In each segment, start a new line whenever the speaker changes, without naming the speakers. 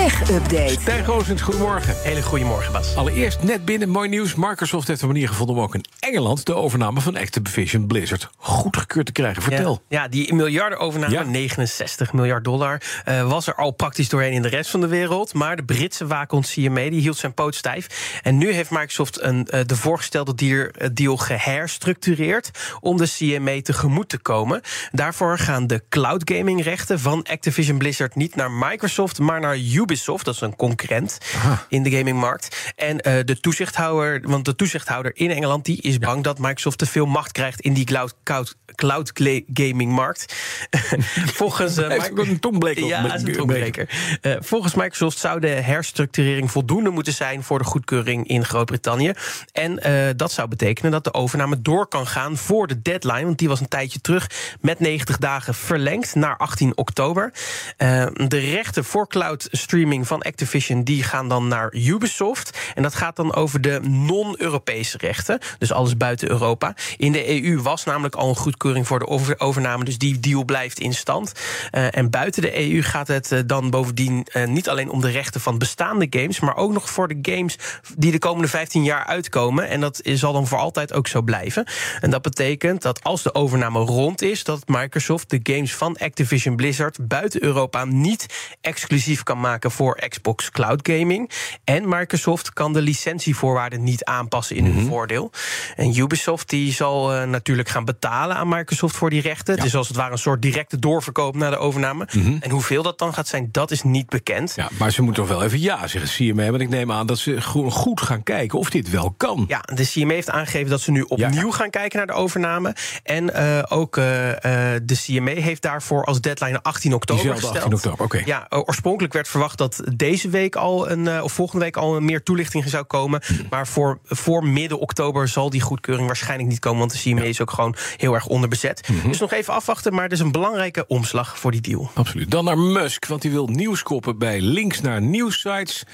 Tech Update.
Stijn Roosens, goedemorgen.
Hele goede morgen, Bas.
Allereerst net binnen, mooi nieuws. Microsoft heeft een manier gevonden om ook in Engeland... de overname van Activision Blizzard goedgekeurd te krijgen. Vertel.
Ja, ja die miljardenovername,
Ja.
69 miljard dollar... eh, was er al praktisch doorheen in de rest van de wereld. Maar de Britse waakhond CMA die hield zijn poot stijf. En nu heeft Microsoft een, eh, de voorgestelde deal, eh, deal geherstructureerd... om de CMA tegemoet te komen. Daarvoor gaan de cloud gaming rechten van Activision Blizzard... niet naar Microsoft, maar naar Ubisoft. Dat is een concurrent in de gamingmarkt. En eh, de toezichthouder, want de toezichthouder in Engeland... die is bang dat Microsoft te veel macht krijgt... in die cloud, cloud, cloud gamingmarkt. Volgens...
ook een tongbreker
Ja, een tongbreker. Eh, volgens Microsoft zou de herstructurering voldoende moeten zijn... voor de goedkeuring in Groot-Brittannië. En dat zou betekenen dat de overname door kan gaan... voor de deadline, want die was een tijdje terug... met 90 dagen verlengd naar 18 oktober. De rechten voor cloud streaming van Activision... die gaan dan naar Ubisoft. En dat gaat dan over de non-Europese rechten. Dus alles buiten Europa. In de EU was namelijk al een goedkeuring voor de over- overname... dus die deal blijft in stand. Eh, en buiten de EU gaat het eh, dan bovendien eh, niet alleen om de rechten van bestaande games... maar ook nog voor de games die de komende 15 jaar uitkomen. En dat zal dan voor altijd ook zo blijven. En dat betekent dat als de overname rond is... dat Microsoft de games van Activision Blizzard buiten Europa... niet exclusief kan maken voor Xbox Cloud Gaming. En Microsoft kan de licentievoorwaarden niet aanpassen in hun voordeel. En Ubisoft die zal eh, natuurlijk gaan betalen aan Microsoft voor die rechten. Is als het ware een soort directe doorverkoop na de overname. En hoeveel dat dan gaat zijn, dat is niet bekend.
Ja, maar ze moeten toch wel even ja zeggen, CMA. Want ik neem aan dat ze gewoon goed gaan kijken of dit wel kan.
Ja, de CMA heeft aangegeven dat ze nu opnieuw
Ja.
gaan kijken naar de overname. En eh, ook eh, de CMA heeft daarvoor als deadline 18 oktober gesteld.
18 oktober, oké.
Ja, oorspronkelijk werd verwacht dat deze week al een, eh, of volgende week al meer toelichting zou komen.
Hmm.
Maar voor, voor midden oktober zal die goedkeuring waarschijnlijk niet komen. Want de CMA is ook gewoon heel erg onderbezet.
Mhm.
Dus nog even afwachten. Maar het is een belangrijke omslag voor die deal.
Absoluut. Dan naar Musk, want hij wil nieuws koppen bij links naar nieuwsites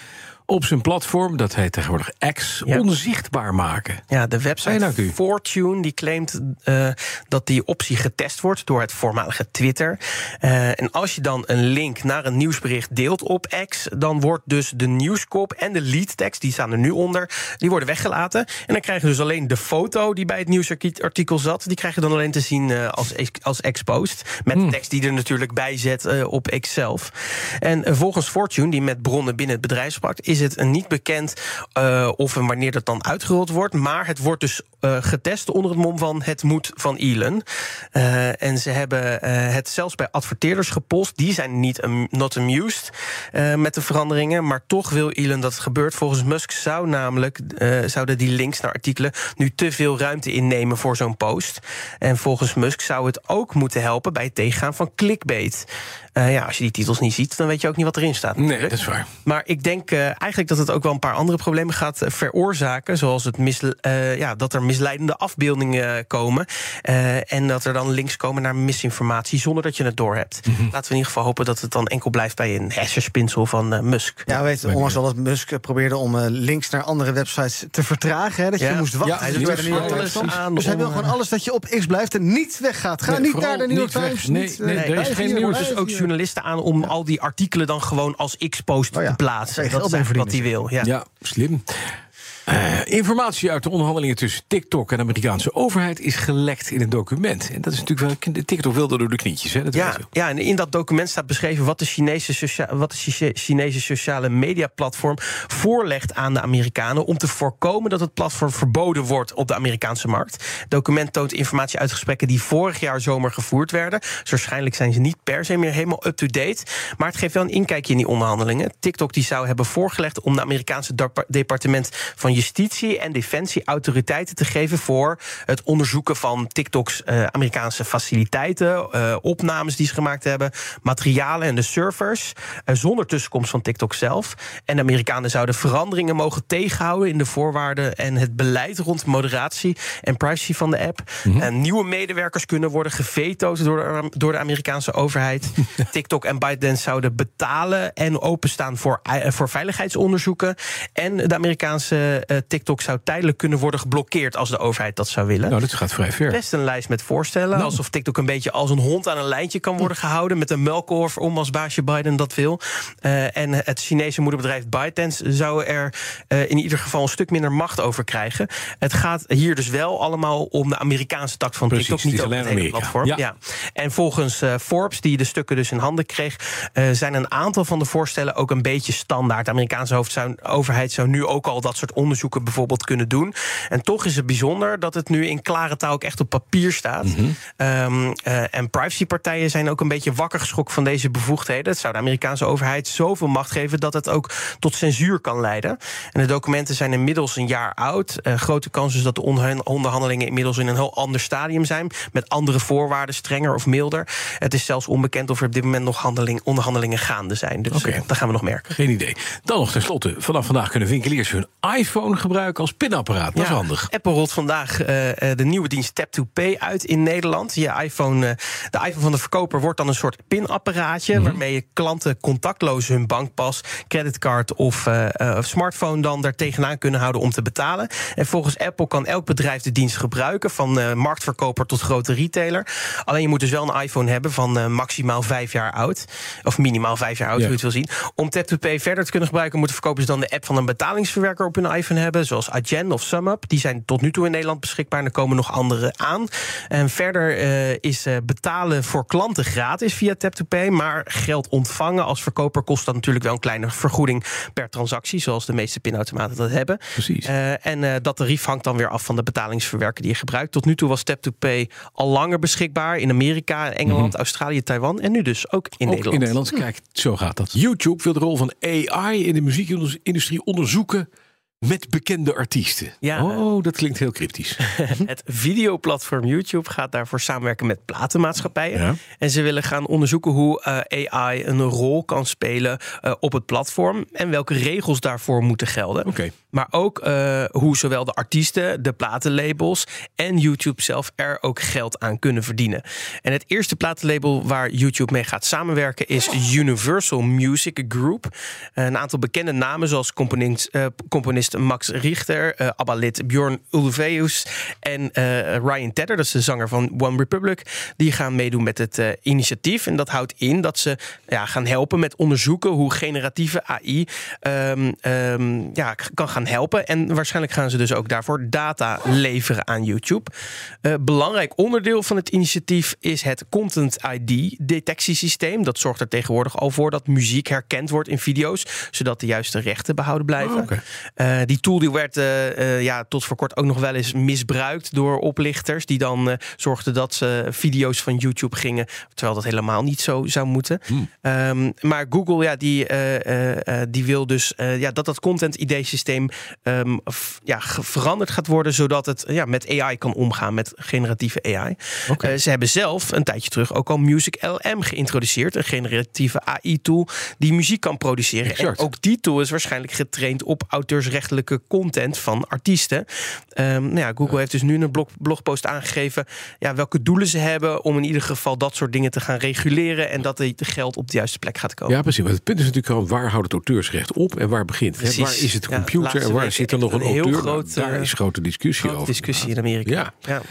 op zijn platform. Dat heet tegenwoordig X.
Ja.
Onzichtbaar maken.
Ja, de website. Fortune die claimt eh, dat die optie getest wordt door het voormalige Twitter. Eh, en als je dan een link naar een nieuwsbericht deelt op X, dan wordt dus de nieuwskop en de leadtekst, die staan er nu onder, die worden weggelaten. En dan krijg je dus alleen de foto die bij het nieuwsartikel zat, die krijg je dan alleen te zien eh, als, als X-post. Met
Hmm.
de tekst die er natuurlijk bij zet op X zelf. En volgens Fortune, die met bronnen binnen het bedrijf sprak, is het eh, niet bekend eh, of en wanneer dat dan uitgerold wordt. Maar het wordt dus eh, getest onder het mom van het moet van Elon. Eh, en ze hebben het zelfs bij adverteerders gepost. Die zijn niet am- not amused met de veranderingen. Maar toch wil Elon dat het gebeurt. Volgens Musk zou namelijk, zouden die links naar artikelen nu te veel ruimte innemen voor zo'n post. En volgens Musk zou het ook moeten helpen bij het tegengaan van clickbait. Ja, als je die titels niet ziet, dan weet je ook niet wat erin staat.
Nee, dat is waar.
Maar ik denk eigenlijk dat het ook wel een paar andere problemen gaat eh, veroorzaken. Zoals het misle- eh, ja, dat er misleidende afbeeldingen eh, komen. eh, en dat er dan links komen naar misinformatie zonder dat je het doorhebt.
Mhm.
Laten we in ieder geval hopen dat het dan enkel blijft bij een hersenspinsel van Musk.
Ja, we weten onlangs al dat Musk probeerde om eh, links naar andere websites te vertragen. Hè, dat je
Ja.
moest wachten.
Ja,
Dus
hij
er
doet
werden nieuwe
alles aan
Dus hij wil gewoon alles dat je op X blijft en niet weggaat. Ga
Nee,
niet naar de New York. Times.
Nee,
niet,
nee,
eh,
er is geen nieuws.
Dus ook journalisten aan om al die artikelen dan gewoon als X-post
Oh ja.
te plaatsen. Dat wat hij wil. Ja.
Ja, slim. Eh, informatie uit de onderhandelingen tussen TikTok en de Amerikaanse overheid is gelekt in een document. En dat is natuurlijk wel. TikTok wilde door de knietjes, hè? Dat
Ja, ja, en in dat document staat beschreven wat de Chinese, wat de Chi- Chinese sociale mediaplatform voorlegt aan de Amerikanen om te voorkomen dat het platform verboden wordt op de Amerikaanse markt. Het document toont informatie uit gesprekken die vorig jaar zomer gevoerd werden. Dus waarschijnlijk zijn ze niet per se meer helemaal up-to-date. Maar het geeft wel een inkijkje in die onderhandelingen. TikTok die zou hebben voorgelegd om de Amerikaanse dep- departement van justitie en defensie autoriteiten te geven voor het onderzoeken van TikTok's eh, Amerikaanse faciliteiten, eh, opnames die ze gemaakt hebben, materialen en de servers, eh, zonder tussenkomst van TikTok zelf. En de Amerikanen zouden veranderingen mogen tegenhouden in de voorwaarden en het beleid rond moderatie en privacy van de app. En nieuwe medewerkers kunnen worden gevetood door de, door de Amerikaanse overheid. TikTok en ByteDance zouden betalen en openstaan voor, voor veiligheidsonderzoeken. En de Amerikaanse TikTok zou tijdelijk kunnen worden geblokkeerd als de overheid dat zou willen.
Nou, dit gaat vrij ver.
Best een lijst met voorstellen.
Nou.
Alsof TikTok een beetje als een hond aan een lijntje kan worden gehouden. Met een melkkorf om als baasje Biden dat wil. Eh, en het Chinese moederbedrijf ByteDance zou er eh, in ieder geval een stuk minder macht over krijgen. Het gaat hier dus wel allemaal om de Amerikaanse tak van
Precies,
TikTok. Niet over het
alleen
hele
Amerika.
platform.
Ja.
Ja. En volgens eh, Forbes, die de stukken dus in handen kreeg, eh, zijn een aantal van de voorstellen ook een beetje standaard. De Amerikaanse hoofd zou- overheid zou nu ook al dat soort onderzoeken bijvoorbeeld kunnen doen. En toch is het bijzonder dat het nu in klare taal ook echt op papier staat. Ehm, eh, en privacypartijen zijn ook een beetje wakker geschrokken van deze bevoegdheden. Het zou de Amerikaanse overheid zoveel macht geven dat het ook tot censuur kan leiden. En de documenten zijn inmiddels een jaar oud. Eh, grote kans is dat de onderhan- onderhandelingen inmiddels in een heel ander stadium zijn. Met andere voorwaarden, strenger of milder. Het is zelfs onbekend of er op dit moment nog handeling, onderhandelingen gaande zijn. Dus eh, dat gaan we nog merken.
Geen idee. Dan nog tenslotte. Vanaf vandaag kunnen winkeliers hun iPhone gebruiken als pinapparaat. Dat is handig.
Apple rolt vandaag eh, eh, de nieuwe dienst Tap to Pay uit in Nederland. Je iPhone, eh, de iPhone van de verkoper wordt dan een soort pinapparaatje...
Mhm.
waarmee je klanten contactloos hun bankpas, creditcard of smartphone... dan daar tegenaan kunnen houden om te betalen. En volgens Apple kan elk bedrijf de dienst gebruiken... van marktverkoper tot grote retailer. Alleen je moet dus wel een iPhone hebben van maximaal vijf jaar oud. Of minimaal vijf jaar oud,
Ja.
hoe je het wil zien. Om Tap to Pay verder te kunnen gebruiken... moeten verkopers dan de app van een betalingsverwerker op hun iPhone hebben... zoals Adyen of SumUp. Die zijn tot nu toe in Nederland beschikbaar. En er komen nog andere aan. En verder eh, is eh, betalen voor klanten gratis via Tap to Pay. Maar geld ontvangen als verkoper kost dat natuurlijk wel een kleine vergoeding per transactie. Zoals de meeste pinautomaten dat hebben.
Precies.
Eh, en dat tarief hangt dan weer af van de betalingsverwerker die je gebruikt. Tot nu toe was Tap to Pay al langer beschikbaar in Amerika, Engeland, Australië, Taiwan. En nu dus ook in
Ook
Nederland.
in Nederland. Kijk, zo gaat dat. YouTube wil de rol van AI in de muziekindustrie onderzoeken met bekende artiesten.
Ja.
Oh, dat klinkt heel cryptisch.
Het videoplatform YouTube gaat daarvoor samenwerken met platenmaatschappijen.
Ja.
En ze willen gaan onderzoeken hoe eh, AI een rol kan spelen eh, op het platform. En welke regels daarvoor moeten gelden. Maar ook eh, hoe zowel de artiesten, de platenlabels en YouTube zelf er ook geld aan kunnen verdienen. En het eerste platenlabel waar YouTube mee gaat samenwerken is Universal Music Group. Een aantal bekende namen zoals componist, eh, Max Richter, eh ABBA-lid Bjorn Ulvaeus en eh, Ryan Tedder, dat is de zanger van One Republic, die gaan meedoen met het eh, initiatief. En dat houdt in dat ze ja, gaan helpen met onderzoeken hoe generatieve AI ehm, ehm, ja, kan gaan helpen. En waarschijnlijk gaan ze dus ook daarvoor data leveren aan YouTube. Belangrijk onderdeel van het initiatief is het Content ID detectiesysteem. Dat zorgt er tegenwoordig al voor dat muziek herkend wordt in video's, zodat de juiste rechten behouden blijven.
Oh.
Eh, die tool die werd eh, eh, ja, tot voor kort ook nog wel eens misbruikt door oplichters. Die dan zorgden dat ze video's van YouTube gingen. Terwijl dat helemaal niet zo zou moeten. Ehm, maar Google ja, die, die wil dus ja, dat dat content ID-systeem ehm, ja, veranderd gaat worden. Zodat het ja, met AI kan omgaan, met generatieve AI. Ze hebben zelf een tijdje terug ook al Music LM geïntroduceerd. Een generatieve AI-tool die muziek kan produceren.
Exact.
En ook die tool is waarschijnlijk getraind op content van artiesten. Ehm, nou ja, Google heeft dus nu een blog, blogpost aangegeven ja, welke doelen ze hebben om in ieder geval dat soort dingen te gaan reguleren en dat het geld op de juiste plek gaat komen.
Ja, precies. Maar het punt is natuurlijk gewoon, waar houdt het auteursrecht op en waar begint?
Precies.
Waar is het computer en waar zit er nog een
een
auteur?
groot,
Nou, daar is grote discussie
Grote
over.
discussie in Amerika.
Ja.
ja.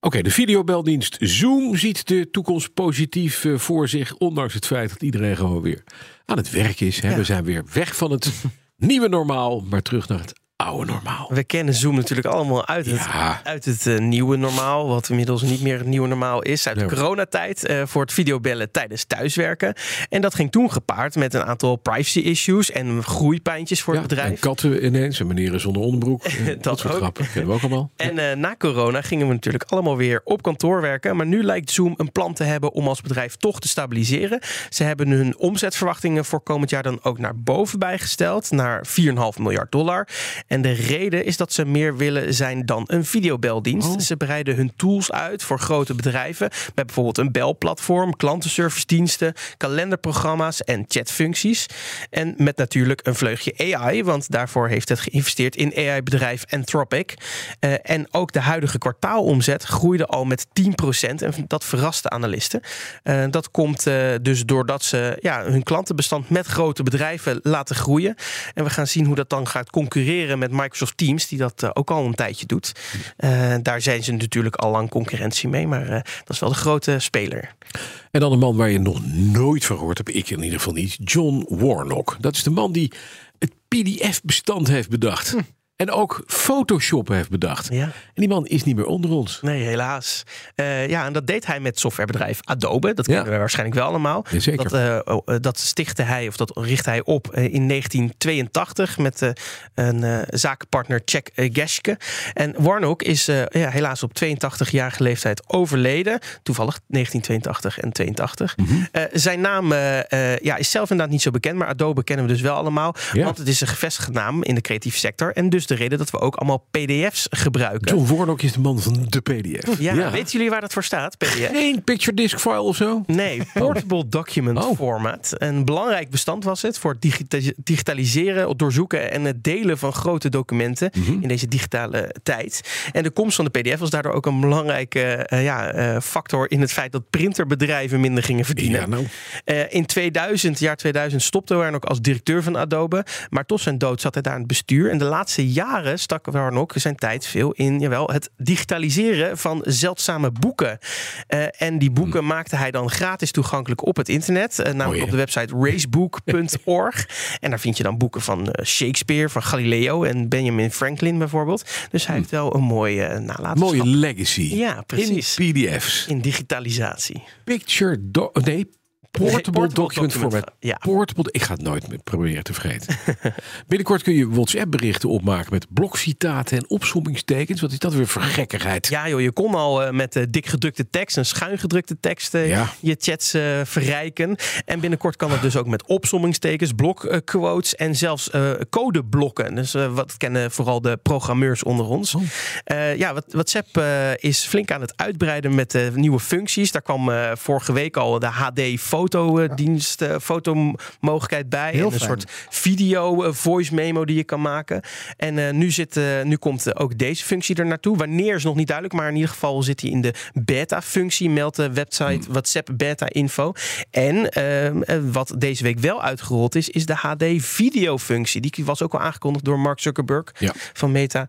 Oké, de videobeldienst Zoom ziet de toekomst positief eh, voor zich. Ondanks het feit dat iedereen gewoon weer aan het werk is. Hè.
Ja.
We zijn weer weg van het nieuwe normaal, maar terug naar het oude normaal.
We kennen Zoom natuurlijk allemaal uit het,
Ja.
uit het eh, nieuwe normaal, wat inmiddels niet meer het nieuwe normaal is. Uit de coronatijd eh, voor het videobellen tijdens thuiswerken. En dat ging toen gepaard met een aantal privacy issues en groeipijntjes voor
Ja,
het bedrijf.
En katten ineens, en meneren zonder onderbroek. Dat,
Dat
soort
ook.
grappen kennen we ook allemaal.
En eh, na corona gingen we natuurlijk allemaal weer op kantoor werken. Maar nu lijkt Zoom een plan te hebben om als bedrijf toch te stabiliseren. Ze hebben hun omzetverwachtingen voor komend jaar dan ook naar boven bijgesteld. Naar 4,5 miljard dollar. En de reden is dat ze meer willen zijn dan een videobeldienst.
Oh.
Ze breiden hun tools uit voor grote bedrijven. Met bijvoorbeeld een belplatform, klantenservice diensten, kalenderprogramma's en chatfuncties. En met natuurlijk een vleugje AI, want daarvoor heeft het geïnvesteerd in AI-bedrijf Anthropic. Eh, en ook de huidige kwartaalomzet groeide al met 10%. En dat verraste analisten. Eh, dat komt eh, dus doordat ze ja, hun klantenbestand met grote bedrijven laten groeien. En we gaan zien hoe dat dan gaat concurreren met Microsoft Teams, die dat eh, ook al een tijdje doet. Eh, daar zijn ze natuurlijk al lang concurrentie mee, maar eh, dat is wel de grote speler.
En dan een man waar je nog nooit van gehoord hebt, ik in ieder geval niet, John Warnock. Dat is de man die het PDF-bestand heeft bedacht. En ook Photoshop heeft bedacht.
Ja.
En die man is niet meer onder ons.
Nee, helaas. Eh, ja, en dat deed hij met softwarebedrijf Adobe. Dat
Ja.
kennen we waarschijnlijk wel allemaal.
Jazeker.
Dat, eh, oh, eh, dat stichtte hij, of dat richtte hij op in 1982 met een zakenpartner Jack Geschke. En Warnock is ja, helaas op 82-jarige leeftijd overleden. Toevallig 1982 en 82. Eh, zijn naam ja, is zelf inderdaad niet zo bekend, maar Adobe kennen we dus wel allemaal. Want het is een gevestigde naam in de creatieve sector. En dus de reden dat we ook allemaal PDF's gebruiken.
John Warnock is de man van de PDF.
Ja, weten jullie waar dat voor staat? PDF?
Geen picture disk file of zo?
Nee, Portable Document
Oh.
Format. Een belangrijk bestand was het voor het digita- digitaliseren, het doorzoeken en het delen van grote documenten
Mhm.
in deze digitale tijd. En de komst van de PDF was daardoor ook een belangrijke eh, ja, eh, factor in het feit dat printerbedrijven minder gingen verdienen.
Ja, nou.
Eh, in 2000, jaar 2000, stopte Warnock als directeur van Adobe. Maar tot zijn dood zat hij daar in het bestuur. En de laatste jaren stak Warnock zijn tijd veel in jawel, het digitaliseren van zeldzame boeken. Eh, en die boeken maakte hij dan gratis toegankelijk op het internet. eh, namelijk
Oh,
op de website racebook.org. en daar vind je dan boeken van eh, Shakespeare, van Galileo en Benjamin Franklin bijvoorbeeld. Dus hij heeft wel een mooie nalatenschap.
Mooie legacy.
Ja, precies.
In PDF's.
In digitalisatie.
Picture, nee, portable,
portable
document
document,
format.
ja.
Portable, ik ga het nooit meer proberen te vergeten. Binnenkort kun je WhatsApp berichten opmaken met blokcitaten en opzommingstekens. Wat is dat weer voor gekkigheid?
Ja, joh, je kon al eh, met eh, dik gedrukte tekst en schuin gedrukte tekst eh,
Ja.
je chats verrijken. En binnenkort kan het dus ook met opzommingstekens, blokquotes en zelfs codeblokken. Dus wat kennen vooral de programmeurs onder ons. Eh, ja, WhatsApp is flink aan het uitbreiden met nieuwe functies. Daar kwam vorige week al de HD-fotodienst, eh, fotomogelijkheid bij.
Heel
en een
fijn.
soort video eh, voice memo die je kan maken. En eh, nu, zit, nu komt ook deze functie er naartoe. Wanneer is nog niet duidelijk, maar in ieder geval zit hij in de beta-functie. Meldt de website WhatsApp beta-info. En ehm, eh, wat deze week wel uitgerold is, is de HD-video-functie. Die was ook al aangekondigd door Mark Zuckerberg
Ja.
van Meta.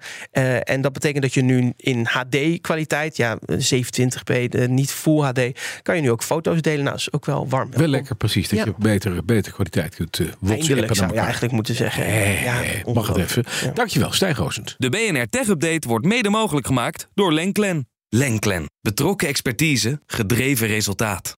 En dat betekent dat je nu in HD-kwaliteit, ja, 27p, eh, niet full HD, kan je nu ook foto's delen. Nou, is ook wel warm.
Wel lekker precies, dat
Ja.
je betere, betere kwaliteit kunt uh,
Eindelijk
WhatsAppen
zou je eigenlijk moeten zeggen.
Eh,
ja,
eh, mag het even.
Ja.
Dankjewel, Stijn Goosend.
De BNR Tech Update wordt mede mogelijk gemaakt door Lenklen. Lenklen. Betrokken expertise, gedreven resultaat.